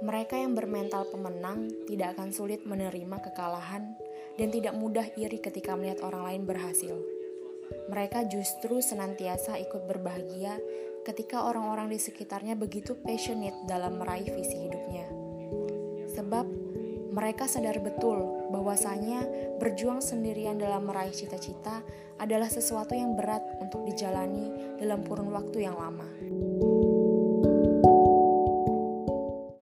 Mereka yang bermental pemenang tidak akan sulit menerima kekalahan dan tidak mudah iri ketika melihat orang lain berhasil. Mereka justru senantiasa ikut berbahagia ketika orang-orang di sekitarnya begitu passionate dalam meraih visi hidupnya. Sebab mereka sadar betul bahwasanya berjuang sendirian dalam meraih cita-cita adalah sesuatu yang berat untuk dijalani dalam kurun waktu yang lama.